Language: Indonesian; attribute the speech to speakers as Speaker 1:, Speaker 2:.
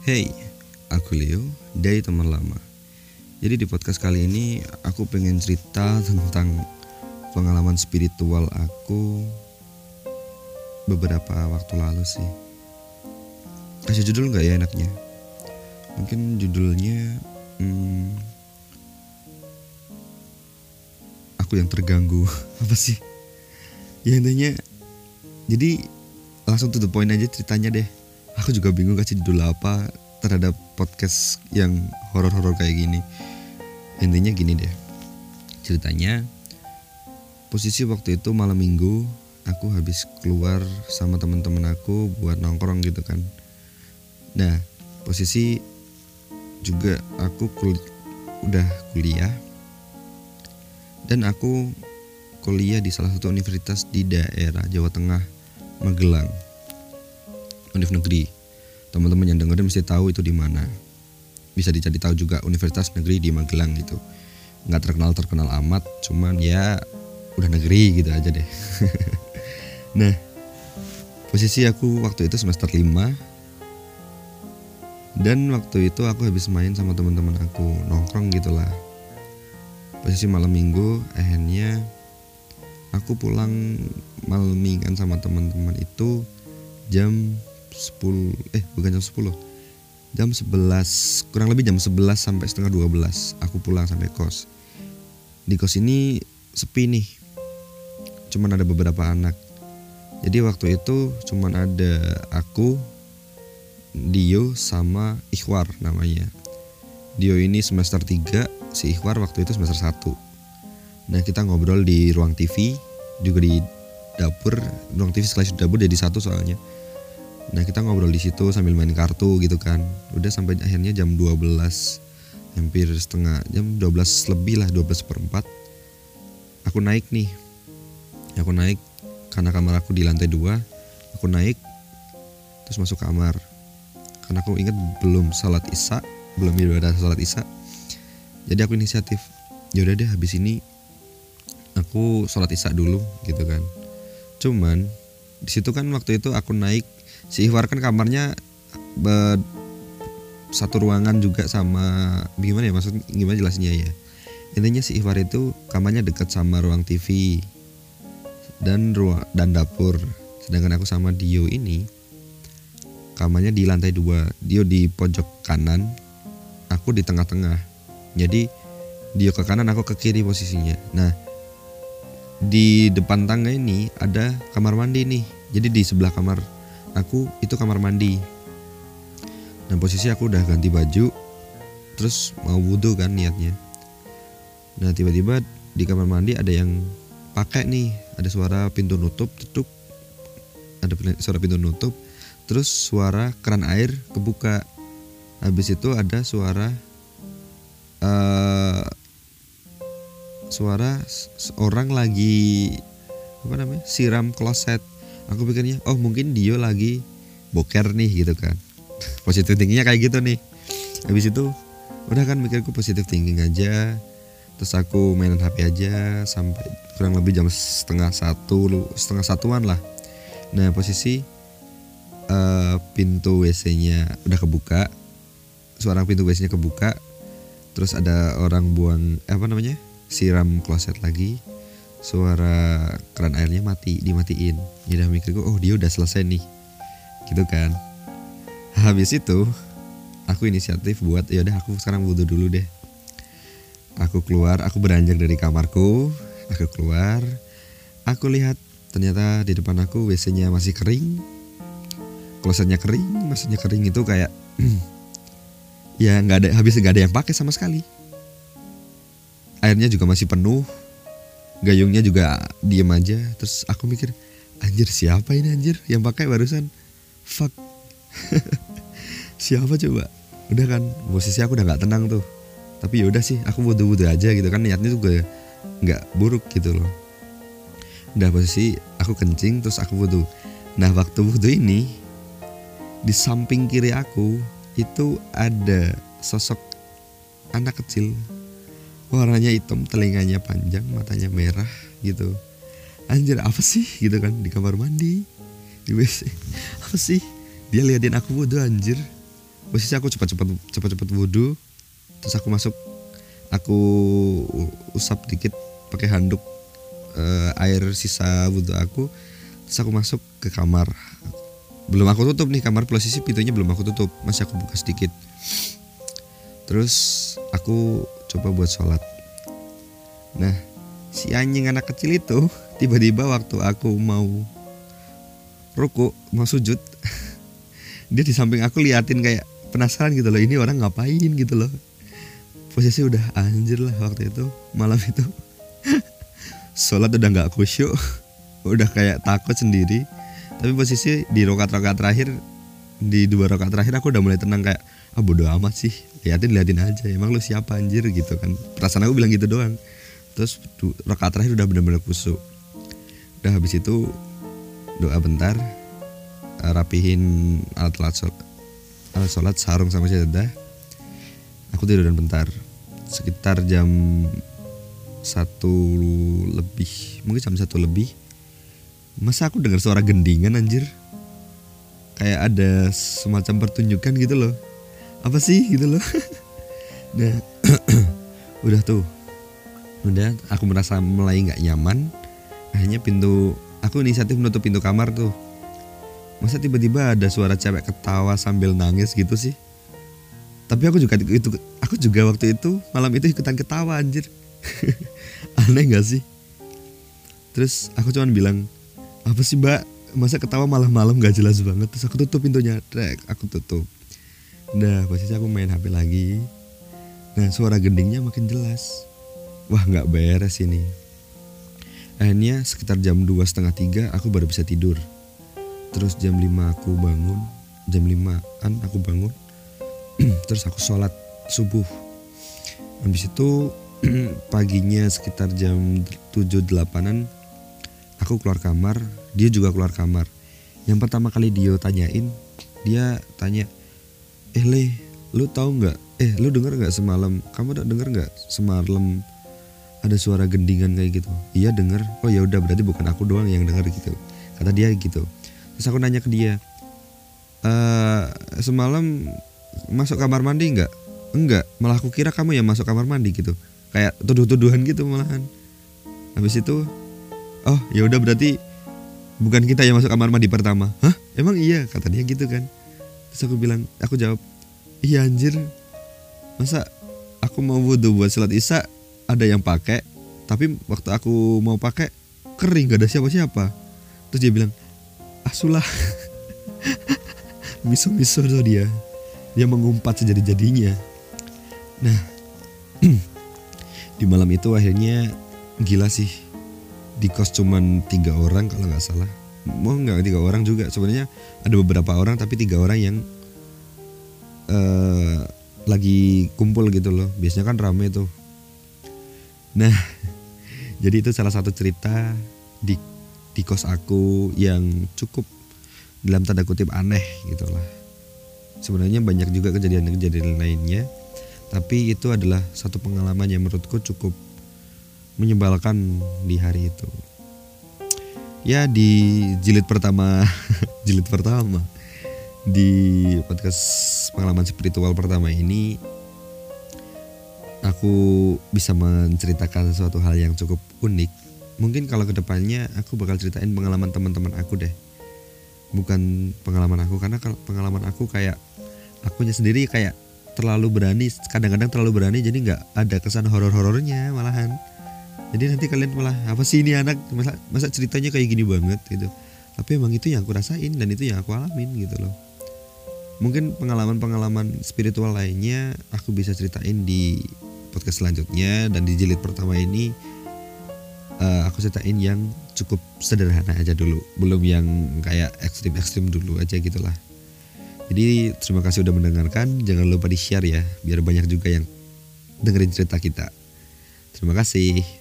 Speaker 1: Hey, aku Leo dari teman lama. Jadi di podcast kali ini aku pengen cerita tentang pengalaman spiritual aku beberapa waktu lalu sih. Kasih judul nggak ya enaknya? Mungkin judulnya hmm, aku yang terganggu apa sih? Ya intinya jadi langsung to the point aja ceritanya deh. Aku juga bingung kasih judul apa terhadap podcast yang horor-horor kayak gini. Intinya gini deh. Ceritanya posisi waktu itu malam minggu aku habis keluar sama teman-teman aku buat nongkrong gitu kan. Nah, posisi juga aku kul udah kuliah dan aku kuliah di salah satu universitas di daerah Jawa Tengah, Magelang. Univ negeri. Teman-teman yang dengerin mesti tahu itu di mana. Bisa dicari tahu juga Universitas Negeri di Magelang gitu. Nggak terkenal terkenal amat, cuman ya udah negeri gitu aja deh. nah, posisi aku waktu itu semester 5 dan waktu itu aku habis main sama teman-teman aku nongkrong gitulah posisi malam minggu akhirnya aku pulang malmingan sama teman-teman itu jam 10 eh bukan jam 10 jam 11 kurang lebih jam 11 sampai setengah 12 aku pulang sampai kos. Di kos ini sepi nih cuman ada beberapa anak. Jadi waktu itu cuman ada aku Dio sama Ikhwar namanya. Dio ini semester 3 si Ikhwar waktu itu semester 1 nah kita ngobrol di ruang TV juga di dapur. Ruang TV sekali dapur jadi satu soalnya nah kita ngobrol di situ sambil main kartu gitu kan. Udah sampai akhirnya jam 12 hampir setengah jam 12 lebih lah 12 seperempat aku naik nih. Aku naik karena kamar aku di lantai dua aku naik terus masuk kamar. Karena aku ingat belum salat isya belum ibadah salat isya. Jadi aku inisiatif yaudah deh habis ini aku sholat isya dulu gitu kan. Cuman di situ kan waktu itu aku naik si Ihwar kan kamarnya be, satu ruangan juga sama gimana ya maksud gimana jelasnya ya? Intinya si Ihwar itu kamarnya dekat sama ruang TV dan ruang dan dapur. Sedangkan aku sama Dio ini kamarnya di lantai dua. Dio di pojok kanan aku di tengah-tengah. Jadi Dio ke kanan aku ke kiri posisinya. Nah di depan tangga ini ada kamar mandi nih. Jadi di sebelah kamar aku itu kamar mandi. Nah posisi aku udah ganti baju terus mau wudhu kan niatnya. Nah tiba-tiba di kamar mandi ada yang pakai nih. Ada suara pintu nutup tutup ada suara pintu nutup terus suara keran air kebuka. Habis itu ada suara uh, suara orang lagi apa namanya siram kloset aku pikirnya oh mungkin Dio lagi boker nih gitu kan. Positif thinkingnya kayak gitu nih. Habis itu udah kan mikirku positif thinking aja. Terus aku mainan HP aja sampai kurang lebih jam setengah satu setengah satuan lah. Nah posisi uh, pintu WC-nya udah kebuka. Suara pintu WC-nya kebuka. Terus ada orang buang eh, apa namanya siram kloset lagi suara keran airnya mati dimatiin. Jadi mikir gue oh dia udah selesai nih. Gitu kan. Habis itu aku inisiatif buat ya udah aku sekarang wudhu dulu deh. Aku keluar aku beranjak dari kamarku aku keluar. Aku lihat ternyata di depan aku WC-nya masih kering. Klosetnya kering maksudnya kering itu kayak ya nggak ada habis nggak ada yang pakai sama sekali. Airnya juga masih penuh gayungnya juga diem aja. Terus aku mikir anjir siapa ini anjir? Yang pakai barusan. Fuck. Siapa coba? Udah kan posisi aku udah nggak tenang tuh. Tapi yaudah sih aku wudhu-wudhu aja gitu kan. Niatnya juga nggak buruk gitu loh. Udah posisi aku kencing terus aku wudhu nah waktu wudhu ini di samping kiri aku itu ada sosok anak kecil warnanya hitam telinganya panjang matanya merah gitu. Anjir apa sih? Gitu kan di kamar mandi di WC apa sih? Dia liatin aku wudhu anjir. Posisi aku cepat-cepat cepat-cepat wudhu terus aku masuk aku usap dikit pakai handuk uh, air sisa wudhu aku terus aku masuk ke kamar. Belum aku tutup nih kamar posisi pintunya belum aku tutup masih aku buka sedikit. Terus aku coba buat sholat. Nah si anjing anak kecil itu tiba-tiba waktu aku mau ruku mau sujud dia di samping aku liatin kayak penasaran gitu loh ini orang ngapain gitu loh. Posisi udah anjir lah waktu itu malam itu. Sholat udah nggak khusyuk udah kayak takut sendiri. Tapi posisi di rokat-rokat terakhir di dua rokat terakhir aku udah mulai tenang kayak ah bodo amat sih liatin liatin aja emang lu siapa anjir? Gitu kan. Perasaan aku bilang gitu doang. Terus rokat terakhir udah bener-bener kusuk. Udah habis itu doa bentar rapihin alat-alat sholat, alat sholat sarung sama sajadah aku tidur dan bentar. Sekitar jam satu lebih mungkin jam satu lebih masa aku dengar suara gendingan anjir kayak ada semacam pertunjukan gitu loh. Apa sih gitu loh? Nah udah tuh. Udah aku merasa mulai nggak nyaman. Akhirnya pintu aku inisiatif menutup pintu kamar tuh. Masa tiba-tiba ada suara cewek ketawa sambil nangis gitu sih? Tapi aku juga itu aku juga waktu itu malam itu ikutan ketawa anjir. Aneh gak sih? Terus aku cuman bilang apa sih mbak masa ketawa malam-malam gak jelas banget. Terus aku tutup pintunya trek aku tutup. Nah posisi aku main HP lagi. Nah suara gendingnya makin jelas. Wah nggak beres ini. Akhirnya sekitar jam dua setengah tiga aku baru bisa tidur. Terus jam 5 aku bangun. Jam 5an aku bangun. Terus aku sholat subuh. Habis itu paginya sekitar jam 7-8an Aku keluar kamar Dia juga keluar kamar. Yang pertama kali dia tanyain Dia tanya eh le lu tahu nggak? Eh lu denger nggak semalam? Kamu udah denger nggak semalam ada suara gendingan kayak gitu? Iya denger. Oh ya udah berarti bukan aku doang yang denger gitu. Kata dia gitu. Terus aku nanya ke dia e, semalam masuk kamar mandi nggak? Enggak malah aku kira kamu yang masuk kamar mandi gitu. Kayak tuduh-tuduhan gitu malahan. Habis itu oh ya udah berarti bukan kita yang masuk kamar mandi pertama. Hah? Emang iya? Kata dia gitu kan. Terus aku bilang aku jawab iya anjir. Masa aku mau wudhu buat sholat isya ada yang pakai tapi waktu aku mau pakai kering gak ada siapa-siapa. Terus dia bilang asulah. Miso-miso tuh dia. Dia mengumpat sejadi-jadinya. Nah di malam itu akhirnya gila sih di kos cuman tiga orang kalau nggak salah. Mau nggak tiga orang juga. Sebenarnya ada beberapa orang tapi tiga orang yang uh, lagi kumpul gitu loh. Biasanya kan rame tuh. Nah jadi itu salah satu cerita di di kos aku yang cukup dalam tanda kutip aneh gitu lah. Sebenarnya banyak juga kejadian-kejadian lainnya. Tapi itu adalah satu pengalaman yang menurutku cukup menyebalkan di hari itu. Ya di jilid pertama jilid pertama di podcast pengalaman spiritual pertama ini aku bisa menceritakan suatu hal yang cukup unik. Mungkin kalau ke depannya aku bakal ceritain pengalaman teman-teman aku deh. Bukan pengalaman aku karena kalau pengalaman aku kayak akunya sendiri kayak terlalu berani kadang-kadang terlalu berani jadi nggak ada kesan horor-horornya malahan jadi nanti kalian malah apa sih ini anak? Masa, masa ceritanya kayak gini banget? Gitu. Tapi emang itu yang aku rasain dan itu yang aku alamin gitu loh. Mungkin pengalaman-pengalaman spiritual lainnya aku bisa ceritain di podcast selanjutnya dan di jilid pertama ini uh, aku ceritain yang cukup sederhana aja dulu. Belum yang kayak ekstrim-ekstrim dulu aja gitulah. Jadi terima kasih udah mendengarkan. Jangan lupa di share ya biar banyak juga yang dengerin cerita kita. Terima kasih